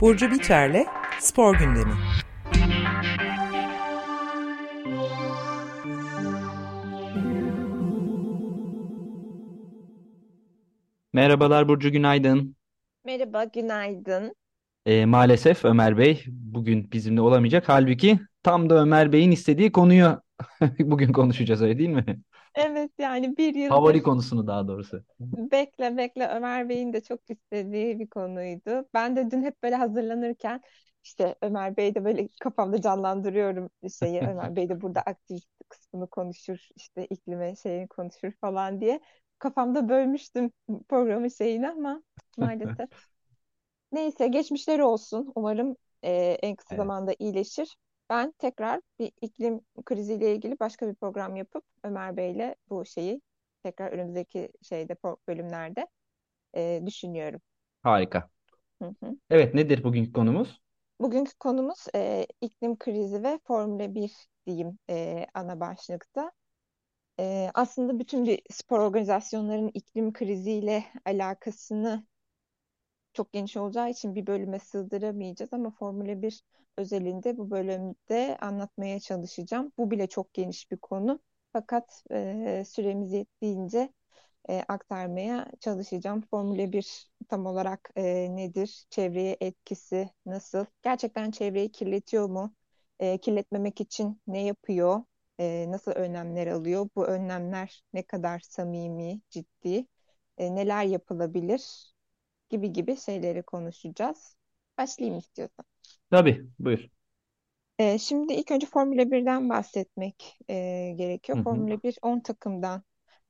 Burcu Biterle Spor Gündemi. Merhabalar Burcu, günaydın. Merhaba, günaydın. Ee, maalesef Ömer Bey bugün bizimle olamayacak. Halbuki tam da Ömer Bey'in istediği konuyu bugün konuşacağız öyle değil mi? Evet yani bir Favori yıldır konusunu daha doğrusu. bekle bekle Ömer Bey'in de çok istediği bir konuydu. Ben de dün hep böyle hazırlanırken işte Ömer Bey de böyle kafamda canlandırıyorum şeyi. Ömer Bey de burada aktivist kısmını konuşur, işte iklime şeyini konuşur falan diye. Kafamda bölmüştüm programın şeyini ama maalesef. Neyse geçmişleri olsun. Umarım e, en kısa Evet, zamanda iyileşir. Ben tekrar bir iklim kriziyle ilgili başka bir program yapıp Ömer Bey'le bu şeyi tekrar önümüzdeki şeyde bölümlerde e, düşünüyorum. harika. Hı hı. Evet nedir bugünkü konumuz? Bugünkü konumuz e, iklim krizi ve Formula 1 diyeyim e, ana başlıkta. E, aslında bütün bir spor organizasyonlarının iklim kriziyle alakasını çok geniş olacağı için bir bölüme sığdıramayacağız ama Formula 1 özelinde bu bölümde anlatmaya çalışacağım. Bu bile çok geniş bir konu. Fakat e, süremiz yettiğince e, aktarmaya çalışacağım. Formula 1 tam olarak e, nedir? Çevreye etkisi nasıl? Gerçekten çevreyi kirletiyor mu? E, kirletmemek için ne yapıyor? E, nasıl önlemler alıyor? Bu önlemler ne kadar samimi, ciddi? E, neler yapılabilir? Gibi gibi şeyleri konuşacağız. Başlayayım istiyorsan. Tabii buyur. E, şimdi ilk önce Formula 1'den bahsetmek e, Hı gerekiyor. hı. Formula 1 10 takımdan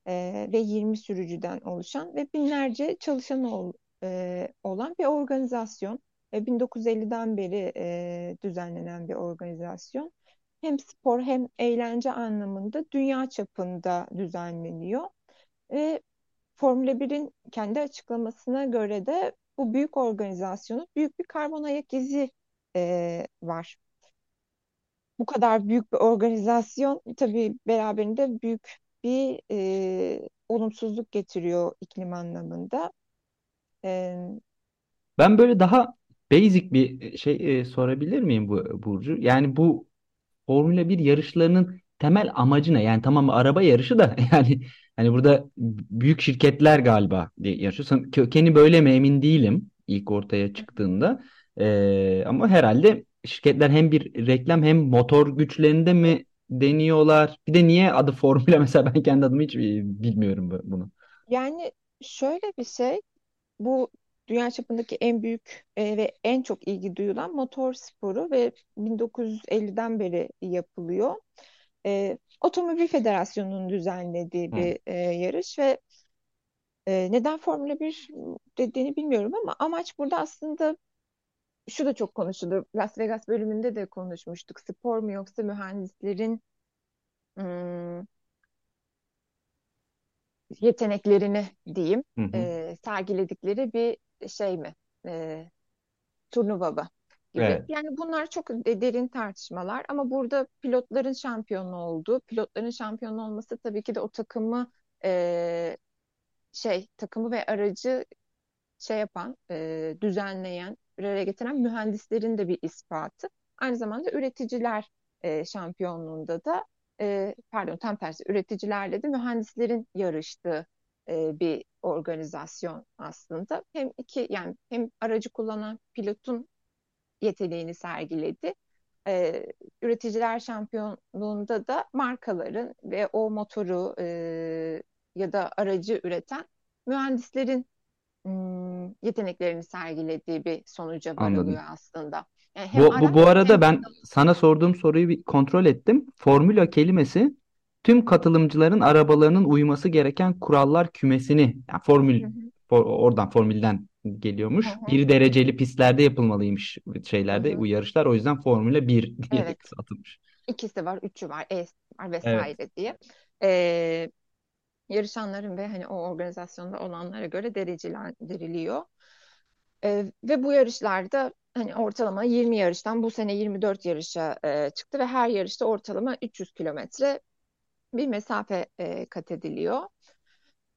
e, ve 20 sürücüden oluşan ve binlerce çalışanı ol- e, olan bir organizasyon. E, 1950'den beri e, düzenlenen bir organizasyon. Hem spor hem eğlence anlamında dünya çapında düzenleniyor. Ve Formula 1'in kendi açıklamasına göre de bu büyük organizasyonun büyük bir karbon ayak izi e, var. Bu kadar büyük bir organizasyon tabii beraberinde büyük bir e, olumsuzluk getiriyor iklim anlamında. E, Ben böyle daha basic bir şey e, sorabilir miyim bu Burcu? Yani bu Formula bir yarışlarının temel amacı ne? Yani tamam araba yarışı da yani hani burada büyük şirketler galiba diye yarışıyor. Kökeni böyle mi emin değilim ilk ortaya çıktığında. Ee, ama herhalde şirketler hem bir reklam hem motor güçlerinde mi deniyorlar? Bir de niye adı Formula mesela ben kendi adımı hiç bilmiyorum bu- bunu. yani şöyle bir şey, bu dünya çapındaki en büyük e, ve en çok ilgi duyulan motor sporu ve 1950'den beri yapılıyor. E, Otomobil Federasyonu'nun düzenlediği bir e, yarış ve e, neden Formula 1 dediğini bilmiyorum ama amaç burada aslında şu da çok konuşulur. Las Vegas bölümünde de konuşmuştuk. Spor mu yoksa mühendislerin hmm, yeteneklerini diyeyim Hı hı. e, sergiledikleri bir şey mi? E, turnuva mı gibi. Evet. Yani bunlar çok de- derin tartışmalar ama burada pilotların şampiyonu olduğu, pilotların şampiyon olması tabii ki de o takımı e, şey takımı ve aracı şey yapan, e, düzenleyen, bir araya getiren mühendislerin de bir ispatı. Aynı zamanda üreticiler e, şampiyonluğunda da e, pardon tam tersi üreticilerle de mühendislerin yarıştığı e, bir organizasyon aslında. Hem iki yani hem aracı kullanan pilotun yeteneğini sergiledi. E, üreticiler şampiyonluğunda da markaların ve o motoru e, ya da aracı üreten mühendislerin hmm, yeteneklerini sergilediği bir sonuca varılıyor Anladım. aslında. Yani hem Bu, bu, bu arada hem ben sana sorduğum soruyu bir kontrol ettim. Formula kelimesi tüm katılımcıların arabalarının uyması gereken kurallar kümesini, yani Hı formül hı, for- oradan formülden hı geliyormuş. hı, Bir dereceli pistlerde yapılmalıymış hı şeylerde bu hı. yarışlar. O yüzden Formula bir diye Evet, kısaltılmış. ikisi var, üçü var, E var Evet. vesaire diye. Ee, yarışanların ve hani o organizasyonda olanlara göre derecelendiriliyor. Ee, ve bu yarışlarda hani ortalama 20 yarıştan bu sene 24 yarışa e, çıktı ve her yarışta ortalama 300 kilometre bir mesafe e, kat ediliyor.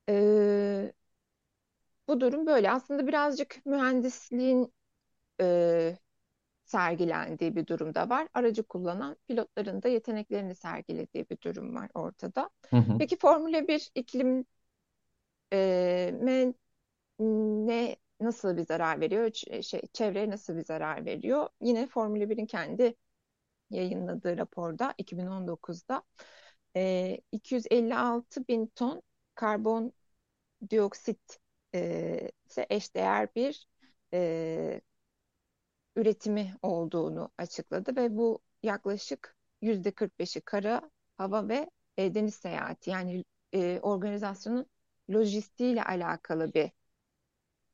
Ee, bu durum böyle. Aslında birazcık mühendisliğin e, sergilendiği bir durumda var. Aracı kullanan pilotların da yeteneklerini sergilediği bir durum var ortada. Hı hı. Peki Formula 1 iklim e, ne nasıl bir zarar veriyor? Ç- şey, çevreye nasıl bir zarar veriyor? Yine Formula 1'in kendi yayınladığı raporda 2019'da e, 256 bin ton karbon dioksit e, eşdeğer bir e, üretimi olduğunu açıkladı ve bu yaklaşık yüzde 45'i kara, hava ve e, deniz seyahati yani e, organizasyonun lojistiğiyle alakalı bir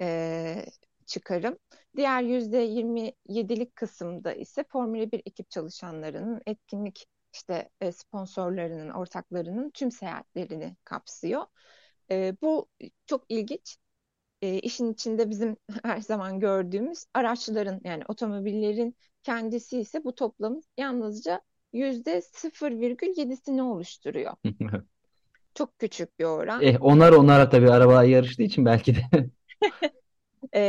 e, çıkarım. Diğer yüzde 27'lik kısımda ise Formula 1 ekip çalışanlarının etkinlik işte e, sponsorlarının, ortaklarının tüm seyahatlerini kapsıyor. E, bu çok ilginç. E, işin içinde bizim her zaman gördüğümüz araçların yani otomobillerin kendisi ise bu toplamın yalnızca yüzde 0,7'sini oluşturuyor. Çok küçük bir oran. Eh, onlar onlara tabii araba yarıştığı için belki de. E,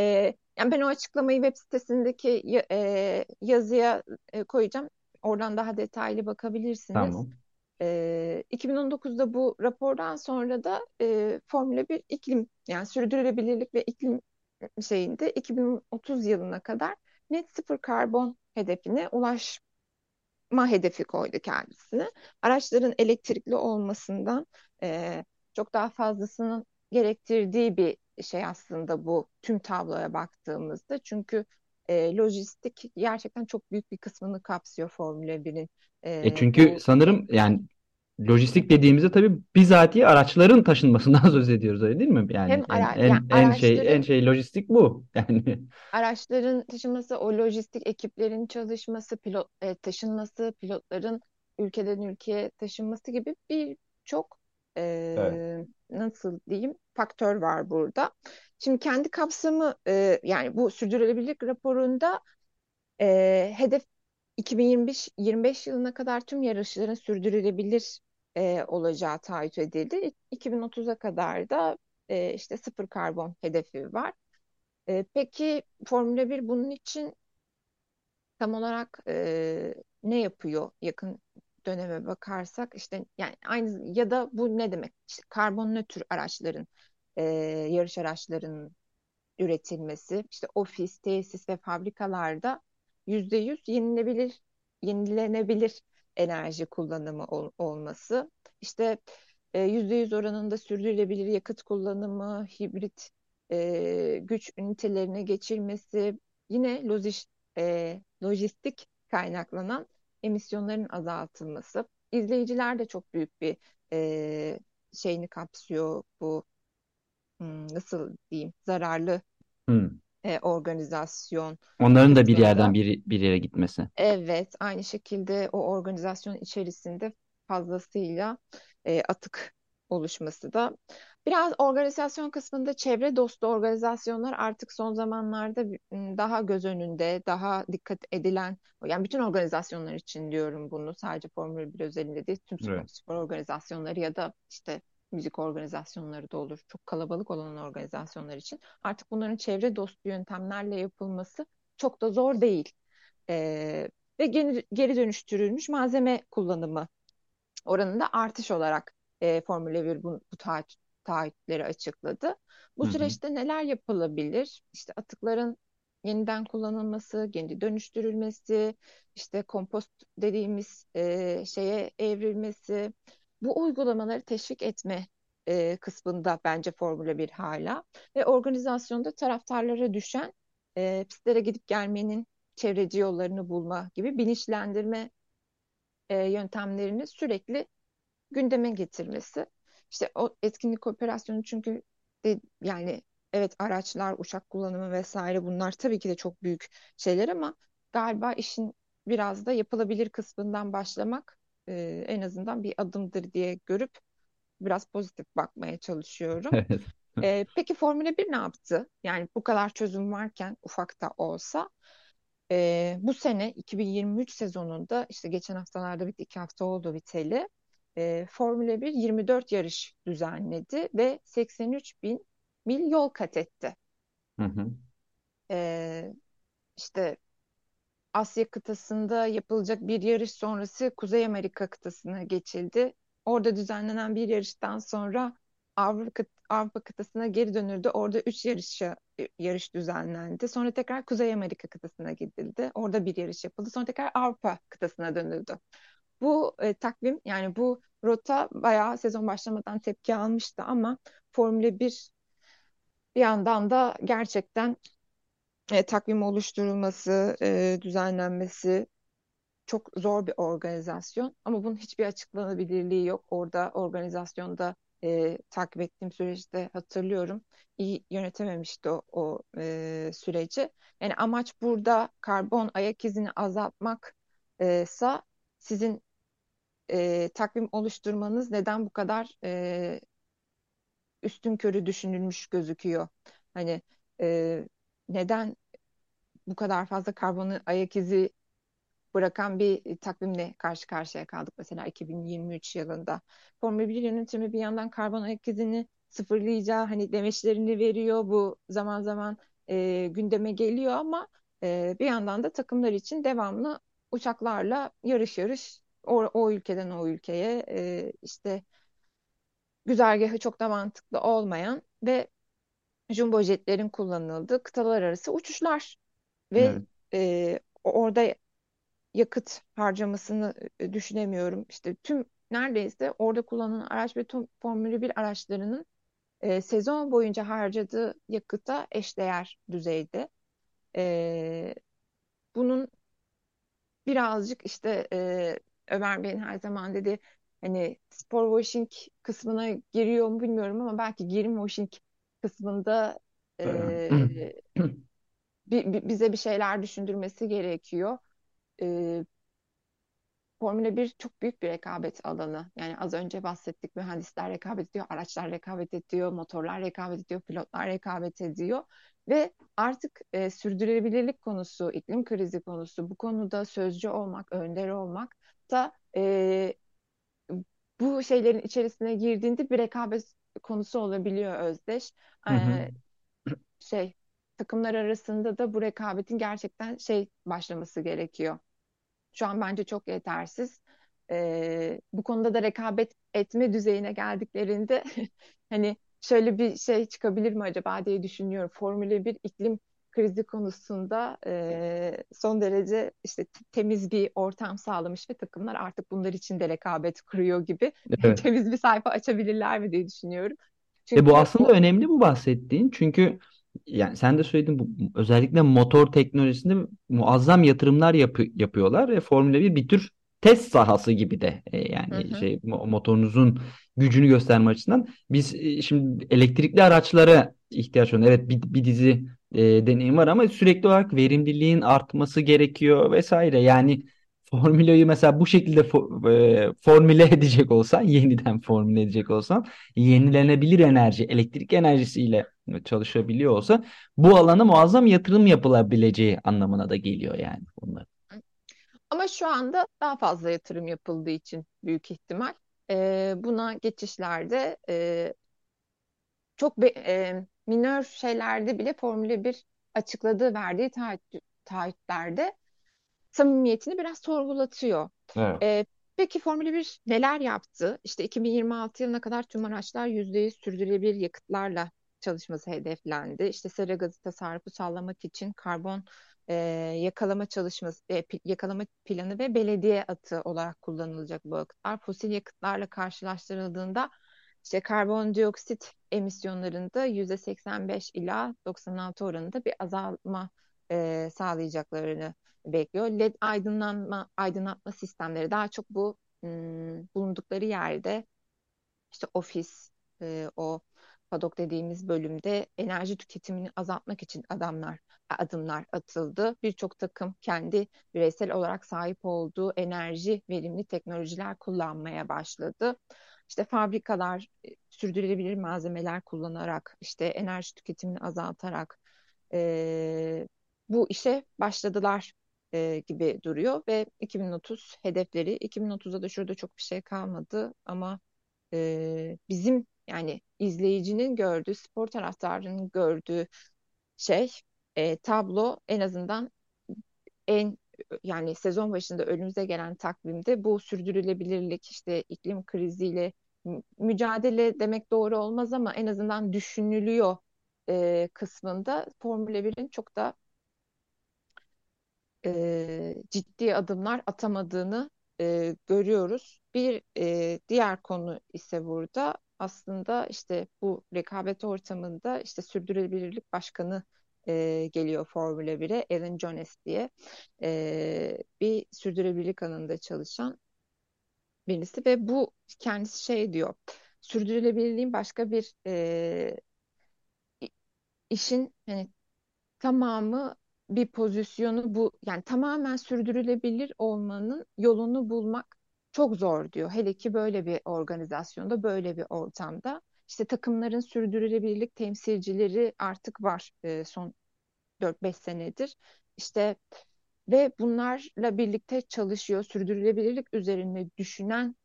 yani ben o açıklamayı web sitesindeki e, yazıya e, koyacağım. Oradan daha detaylı bakabilirsiniz. Tamam. E, 2019'da bu rapordan sonra da e, Formula 1 iklim yani sürdürülebilirlik ve iklim şeyinde 2030 yılına kadar net sıfır karbon hedefine ulaşma hedefi koydu kendisine. Araçların elektrikli olmasından e, çok daha fazlasının gerektirdiği bir şey aslında bu tüm tabloya baktığımızda. Çünkü e, lojistik gerçekten çok büyük bir kısmını kapsıyor Formula 1'in. E E, çünkü bu sanırım yani lojistik dediğimizde tabii bizatihi araçların taşınmasından söz ediyoruz öyle değil mi? Yani hem en ara, en yani en şey en şey lojistik bu. Yani araçların taşınması, o lojistik ekiplerin çalışması, pilot e, taşınması, pilotların ülkeden ülkeye taşınması gibi birçok evet. e, nasıl diyeyim faktör var burada. Şimdi kendi kapsamı e, yani bu sürdürülebilirlik raporunda e, hedef 2025 25 yılına kadar tüm yarışların sürdürülebilir e, olacağı taahhüt edildi. 2030'a kadar da e, işte sıfır karbon hedefi var. E, peki Formula 1 bunun için tam olarak e, ne yapıyor yakın döneme bakarsak işte yani aynı ya da bu ne demek? İşte karbon nötr araçların e, yarış araçlarının üretilmesi, işte ofis, tesis ve fabrikalarda yüzde yüz yenilebilir, yenilenebilir enerji kullanımı ol- olması, işte e, yüzde yüz oranında sürdürülebilir yakıt kullanımı, hibrit e, güç ünitelerine geçilmesi, yine lojis, e, lojistik kaynaklanan emisyonların azaltılması. İzleyiciler de çok büyük bir e, şeyini kapsıyor bu hmm, nasıl diyeyim zararlı Hmm. E, organizasyon Onların da bir yerden bir bir yere gitmesi. Evet, aynı şekilde o organizasyon içerisinde fazlasıyla e, atık oluşması da. Biraz organizasyon kısmında çevre dostu organizasyonlar artık son zamanlarda daha göz önünde, daha dikkat edilen, yani bütün organizasyonlar için diyorum bunu, sadece Formula 1 özelinde değil, tüm spor, Evet. spor organizasyonları ya da işte müzik organizasyonları da olur. Çok kalabalık olan organizasyonlar için artık bunların çevre dostu yöntemlerle yapılması çok da zor değil. Ee, ve geri, geri dönüştürülmüş malzeme kullanımı oranında artış olarak e, Formula 1 bu, bu taahhüt, taahhütleri açıkladı. Bu Hı hı. süreçte neler yapılabilir? İşte atıkların yeniden kullanılması, geri dönüştürülmesi, işte kompost dediğimiz e, şeye evrilmesi, bu uygulamaları teşvik etme e, kısmında bence Formula 1 hala ve organizasyonda taraftarlara düşen e, pistlere gidip gelmenin çevreci yollarını bulma gibi bilinçlendirme e, yöntemlerini sürekli gündeme getirmesi. İşte o etkinlik operasyonu çünkü de, yani evet araçlar, uçak kullanımı vesaire bunlar tabii ki de çok büyük şeyler ama galiba işin biraz da yapılabilir kısmından başlamak e, en azından bir adımdır diye görüp biraz pozitif bakmaya çalışıyorum. Evet. E, peki Formula 1 ne yaptı? Yani bu kadar çözüm varken ufak da olsa e, bu sene 2023 sezonunda işte geçen haftalarda bitti iki hafta oldu biteli. E, Formula 1 24 yarış düzenledi ve 83 bin mil yol kat etti. Hı hı. E, işte Asya kıtasında yapılacak bir yarış sonrası Kuzey Amerika kıtasına geçildi. Orada düzenlenen bir yarıştan sonra Avrupa, kıtasına geri dönüldü. Orada üç yarışa, yarış düzenlendi. Sonra tekrar Kuzey Amerika kıtasına gidildi. Orada bir yarış yapıldı. Sonra tekrar Avrupa kıtasına dönüldü. Bu e, takvim yani bu rota bayağı sezon başlamadan tepki almıştı ama Formula 1 bir yandan da gerçekten e, takvim oluşturulması, e, düzenlenmesi çok zor bir organizasyon. Ama bunun hiçbir açıklanabilirliği yok. Orada organizasyonda e, takip ettiğim süreçte hatırlıyorum. İyi yönetememişti o, o e, süreci. Yani amaç burada karbon ayak izini azaltmaksa sizin e, takvim oluşturmanız neden bu kadar e, üstün körü düşünülmüş gözüküyor? Hani e, neden bu kadar fazla karbonu ayak izi bırakan bir takvimle karşı karşıya kaldık mesela 2023 yılında. Formula 1 yönetimi bir yandan karbon ayak izini sıfırlayacağı hani demeçlerini veriyor. Bu zaman zaman e, gündeme geliyor ama e, bir yandan da takımlar için devamlı uçaklarla yarış yarış o, o ülkeden o ülkeye e, işte güzergahı çok da mantıklı olmayan ve jumbo jetlerin kullanıldığı kıtalar arası uçuşlar ve Evet. e, orada yakıt harcamasını düşünemiyorum. İşte tüm neredeyse orada kullanılan araç ve tüm Formula 1 araçlarının e, sezon boyunca harcadığı yakıta eşdeğer düzeyde. E, bunun birazcık işte e, Ömer Bey'in her zaman dediği hani spor washing kısmına giriyor mu bilmiyorum ama belki girim washing kısmında e, bi- bi- bize bir şeyler düşündürmesi gerekiyor. E, Formula 1 çok büyük bir rekabet alanı. Yani az önce bahsettik mühendisler rekabet ediyor, araçlar rekabet ediyor, motorlar rekabet ediyor, pilotlar rekabet ediyor. Ve artık e, sürdürülebilirlik konusu, iklim krizi konusu, bu konuda sözcü olmak, önder olmak da e, bu şeylerin içerisine girdiğinde bir rekabet konusu olabiliyor Özdeş. Hı hı. Şey takımlar arasında da bu rekabetin gerçekten şey başlaması gerekiyor. Şu an bence çok yetersiz. Ee, bu konuda da rekabet etme düzeyine geldiklerinde hani şöyle bir şey çıkabilir mi acaba diye düşünüyorum. Formula 1 iklim krizi konusunda e, son derece işte temiz bir ortam sağlamış ve takımlar artık bunlar için de rekabet kuruyor gibi Evet. temiz bir sayfa açabilirler mi diye düşünüyorum. E bu Çünkü aslında o önemli bu bahsettiğin. Çünkü yani sen de söyledin bu özellikle motor teknolojisinde muazzam yatırımlar yapı- yapıyorlar ve Formula 1 bir tür test sahası gibi de E, hı yani hı, şey mo- motorunuzun gücünü gösterme açısından biz e, şimdi elektrikli araçlara ihtiyaç olan evet bir, bir dizi e, deneyim var ama sürekli olarak verimliliğin artması gerekiyor vesaire. Yani Formüla'yı mesela bu şekilde fo- e, formüle edecek olsan, yeniden formüle edecek olsan, yenilenebilir enerji, elektrik enerjisiyle çalışabiliyor olsa bu alana muazzam yatırım yapılabileceği anlamına da geliyor yani bunlar. Ama şu anda daha fazla yatırım yapıldığı için büyük ihtimal e, buna geçişlerde e, çok be- e, minör şeylerde bile Formula 1 açıkladığı verdiği taahhüt, taahhütlerde samimiyetini biraz sorgulatıyor. Evet. E, peki Formula 1 neler yaptı? İşte 2026 yılına kadar tüm araçlar %100 sürdürülebilir yakıtlarla çalışması hedeflendi. İşte sera gazı tasarrufu sağlamak için karbon e, yakalama çalışması, e, yakalama planı ve belediye atı olarak kullanılacak bu yakıtlar. Fosil yakıtlarla karşılaştırıldığında işte karbondioksit emisyonlarında %85 ila 96 oranında bir azalma e, sağlayacaklarını bekliyor. LED aydınlanma, aydınlatma sistemleri daha çok bu hmm, bulundukları yerde işte ofis, e, o padok dediğimiz bölümde enerji tüketimini azaltmak için adamlar adımlar atıldı. Birçok takım kendi bireysel olarak sahip olduğu enerji verimli teknolojiler kullanmaya başladı. İşte fabrikalar e, sürdürülebilir malzemeler kullanarak, işte enerji tüketimini azaltarak e, bu işe başladılar e, gibi duruyor. Ve 2030 hedefleri 2030'da da şurada çok bir şey kalmadı ama e, bizim yani izleyicinin gördüğü, spor taraftarının gördüğü şey e, tablo en azından en yani sezon başında önümüze gelen takvimde bu sürdürülebilirlik işte iklim kriziyle mücadele demek doğru olmaz ama en azından düşünülüyor e, kısmında Formula 1'in çok da e, ciddi adımlar atamadığını e, görüyoruz. Bir e, diğer konu ise burada aslında işte bu rekabet ortamında işte sürdürülebilirlik başkanı e, geliyor Formula 1'e Alan Jones diye e, bir sürdürülebilirlik alanında çalışan birisi ve bu kendisi şey diyor sürdürülebilirliğin başka bir e, işin hani tamamı bir pozisyonu bu yani tamamen sürdürülebilir olmanın yolunu bulmak çok zor diyor. Hele ki böyle bir organizasyonda, böyle bir ortamda. İşte takımların sürdürülebilirlik temsilcileri artık var e, son 4-5 senedir. İşte ve bunlarla birlikte çalışıyor, sürdürülebilirlik üzerine düşünen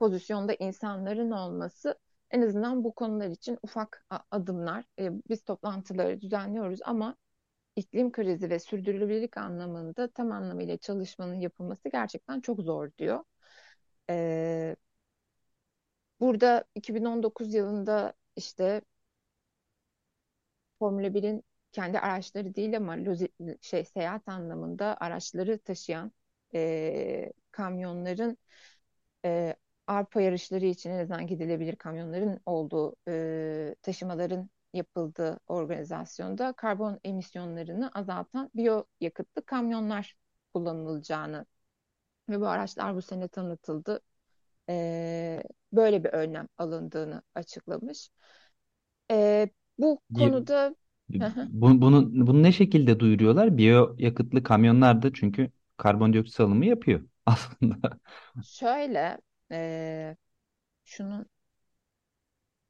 pozisyonda insanların olması en azından bu konular için ufak adımlar. E, biz toplantıları düzenliyoruz ama iklim krizi ve sürdürülebilirlik anlamında tam anlamıyla çalışmanın yapılması gerçekten çok zor diyor. Ee, burada 2019 yılında işte Formula 1'in kendi araçları değil ama şey seyahat anlamında araçları taşıyan e, kamyonların e, arpa yarışları için en azından gidilebilir kamyonların olduğu e, taşımaların yapıldığı organizasyonda karbon emisyonlarını azaltan biyo yakıtlı kamyonlar kullanılacağını ve bu araçlar bu sene tanıtıldı. E, böyle bir önlem alındığını açıklamış. E, bu konuda bunu, bunu, bunu ne şekilde duyuruyorlar? Biyo yakıtlı kamyonlar da çünkü karbondioksit salımı yapıyor aslında. Şöyle e, şunun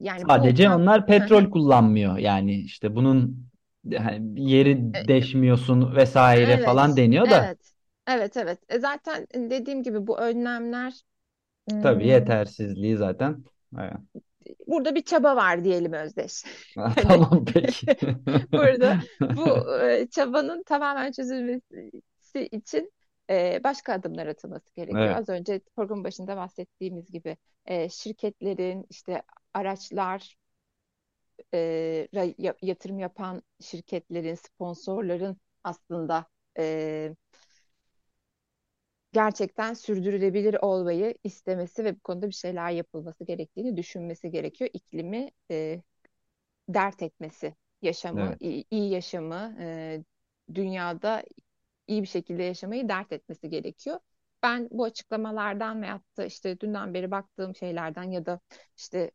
yani Sadece bu, onlar petrol kullanmıyor. Yani işte bunun yani yeri e, deşmiyorsun vesaire evet, falan deniyor da. Evet. Evet evet. E zaten dediğim gibi bu önlemler tabii hmm, yetersizliği zaten. Evet. Burada bir çaba var diyelim Özdeş. Ha, tamam peki. Burada bu e, çabanın tamamen çözülmesi için e, başka adımlar atılması gerekiyor. Evet. Az önce program başında bahsettiğimiz gibi e, şirketlerin işte araçlar yatırım yapan şirketlerin, sponsorların aslında gerçekten sürdürülebilir olmayı istemesi ve bu konuda bir şeyler yapılması gerektiğini düşünmesi gerekiyor. İklimi e, dert etmesi, yaşamı, evet. iyi, iyi yaşamı, e, dünyada iyi bir şekilde yaşamayı dert etmesi gerekiyor. Ben bu açıklamalardan veyahut da işte dünden beri baktığım şeylerden ya da işte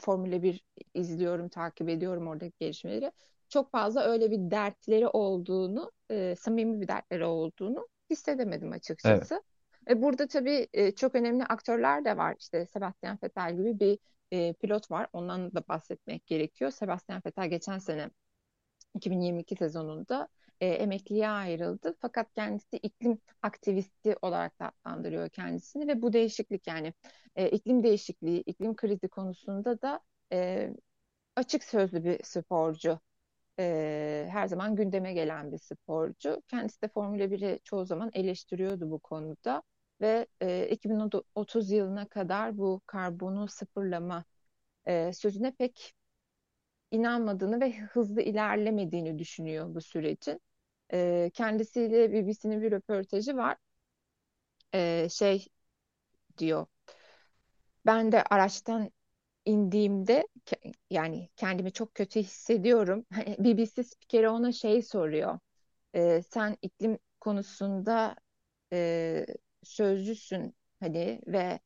Formula 1 izliyorum, takip ediyorum oradaki gelişmeleri. Çok fazla öyle bir dertleri olduğunu, e, samimi bir dertleri olduğunu hissedemedim açıkçası. Evet. E, burada tabii e, çok önemli aktörler de var. İşte Sebastian Vettel gibi bir e, pilot var. Ondan da bahsetmek gerekiyor. Sebastian Vettel geçen sene 2022 sezonunda e, emekliye ayrıldı. Fakat kendisi iklim aktivisti olarak da adlandırıyor kendisini ve bu değişiklik yani e, iklim değişikliği, iklim krizi konusunda da e, açık sözlü bir sporcu. E, her zaman gündeme gelen bir sporcu. Kendisi de Formula 1'i çoğu zaman eleştiriyordu bu konuda ve e, 2030 yılına kadar bu karbonu sıfırlama e, sözüne pek inanmadığını ve hızlı ilerlemediğini düşünüyor bu sürecin. E, kendisiyle BBC'nin bir röportajı var. E, şey diyor. Ben de araçtan indiğimde yani kendimi çok kötü hissediyorum. BBC spikeri ona şey soruyor. E, sen iklim konusunda e, sözcüsün hani ve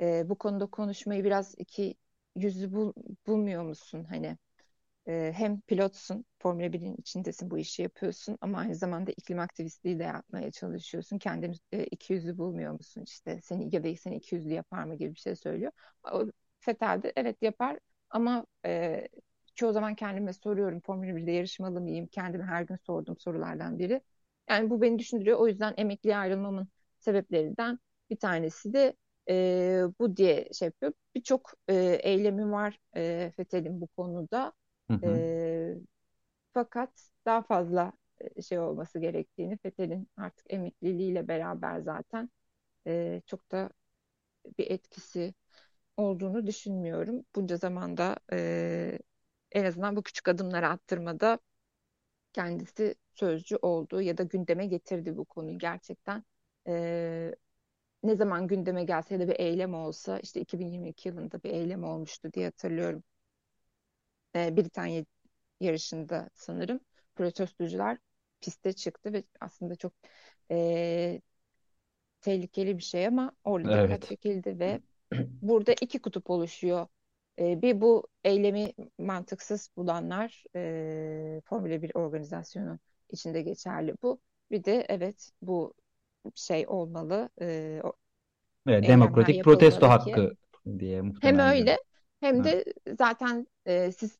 e, bu konuda konuşmayı biraz iki yüzü bul, bulmuyor musun hani e, hem pilotsun, Formula 1'in içindesin, bu işi yapıyorsun ama aynı zamanda iklim aktivistliği de yapmaya çalışıyorsun. Kendini e, iki yüzlü bulmuyor musun işte seni ya da seni iki yüzlü yapar mı gibi bir şey söylüyor. Fetel de evet yapar ama e, çoğu zaman kendime soruyorum Formula 1'de yarışmalı mıyım? Kendime her gün sorduğum sorulardan biri. Yani bu beni düşündürüyor. O yüzden emekliye ayrılmamın sebeplerinden bir tanesi de e, bu diye şey yapıyor. Birçok e, eylemi var e, Fetel'in bu konuda. Hı hı. E, fakat daha fazla şey olması gerektiğini, Vettel'in artık emekliliğiyle beraber zaten e, çok da bir etkisi olduğunu düşünmüyorum. Bunca zamanda e, en azından bu küçük adımları attırmada kendisi sözcü oldu ya da gündeme getirdi bu konuyu gerçekten. E, ne zaman gündeme gelse ya da bir eylem olsa işte 2022 yılında bir eylem olmuştu diye hatırlıyorum. E, Britanya yarışında sanırım protestocular piste çıktı ve aslında çok e, tehlikeli bir şey ama orada dikkat Evet. çekildi ve burada iki kutup oluşuyor. E, bir bu eylemi mantıksız bulanlar e, Formula 1 organizasyonu içinde geçerli bu. Bir de evet bu şey olmalı, e, o Evet, demokratik protesto ki hakkı diye hem muhtemelen. öyle hem Ha, de zaten e, siz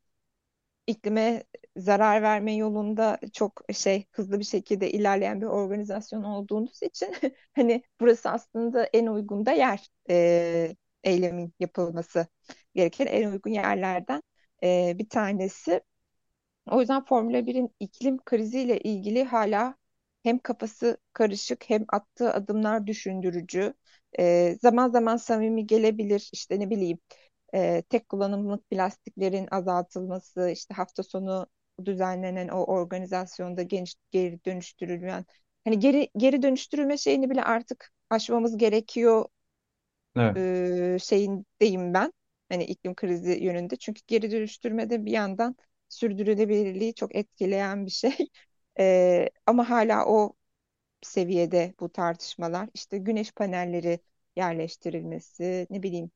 iklime zarar verme yolunda çok şey hızlı bir şekilde ilerleyen bir organizasyon olduğunuz için hani burası aslında en uygun da yer e, eylemin yapılması gereken en uygun yerlerden e, bir tanesi. O yüzden Formula 1'in iklim kriziyle ilgili hala hem kafası karışık hem attığı adımlar düşündürücü. E, zaman zaman samimi gelebilir işte ne bileyim e, tek kullanımlık plastiklerin azaltılması, işte hafta sonu düzenlenen o organizasyonda geniş, geri dönüştürülen hani geri geri dönüştürülme şeyini bile artık aşmamız gerekiyor evet. e, şeyindeyim ben. Hani iklim krizi yönünde. Çünkü geri dönüştürmede bir yandan sürdürülebilirliği çok etkileyen bir şey. E, ama hala o seviyede bu tartışmalar. İşte güneş panelleri yerleştirilmesi, ne bileyim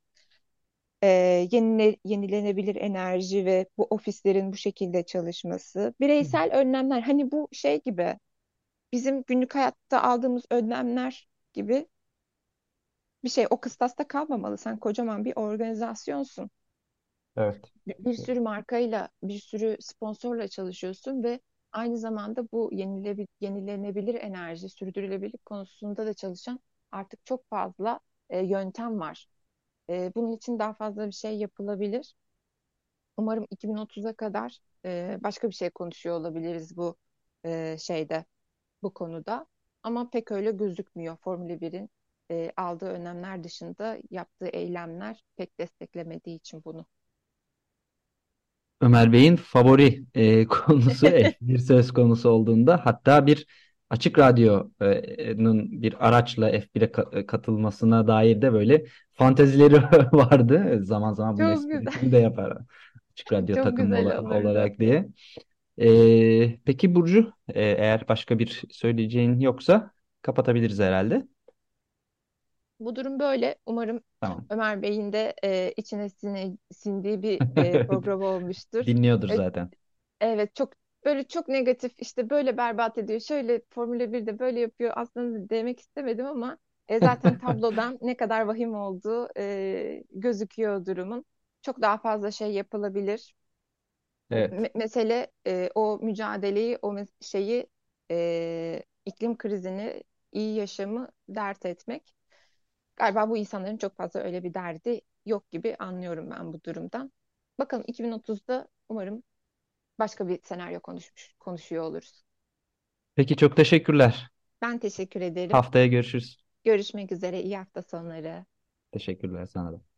e, yenile- yenilenebilir enerji ve bu ofislerin bu şekilde çalışması, bireysel önlemler hani bu şey gibi bizim günlük hayatta aldığımız önlemler gibi bir şey o kıstasta kalmamalı. Sen kocaman bir organizasyonsun. Evet. Bir sürü markayla, bir sürü sponsorla çalışıyorsun ve aynı zamanda bu yenilebi- yenilenebilir enerji, sürdürülebilirlik konusunda da çalışan artık çok fazla e, yöntem var. E, bunun için daha fazla bir şey yapılabilir. Umarım 2030'a kadar e, başka bir şey konuşuyor olabiliriz bu e, şeyde, bu konuda. Ama pek öyle gözükmüyor. Formula 1'in e, aldığı önlemler dışında yaptığı eylemler pek desteklemediği için bunu. Ömer Bey'in favori e, konusu F1 söz konusu olduğunda hatta bir açık radyonun bir araçla F1'e ka- katılmasına dair de böyle fantezileri vardı. Zaman zaman esprisini de yapar açık radyo çok takımı ola- olarak diye. E, peki Burcu, e, eğer başka bir söyleyeceğin yoksa kapatabiliriz herhalde. Bu durum böyle. Umarım Tamam. Ömer Bey'in de e, içine sine, sindiği bir e, program olmuştur. Dinliyordur zaten. Evet çok böyle çok negatif işte böyle berbat ediyor. Şöyle Formula 1'de böyle yapıyor. Aslında demek istemedim ama e, zaten tablodan ne kadar vahim olduğu e, gözüküyor durumun. Çok daha fazla şey yapılabilir. Evet. Me- mesele e, o mücadeleyi, o mes- şeyi e, iklim krizini, iyi yaşamı dert etmek. Galiba bu insanların çok fazla öyle bir derdi yok gibi anlıyorum ben bu durumdan. Bakalım 2030'da umarım başka bir senaryo konuşmuş, konuşuyor oluruz. Peki çok teşekkürler. Ben teşekkür ederim. Haftaya görüşürüz. Görüşmek üzere. İyi hafta sonları. Teşekkürler sana da.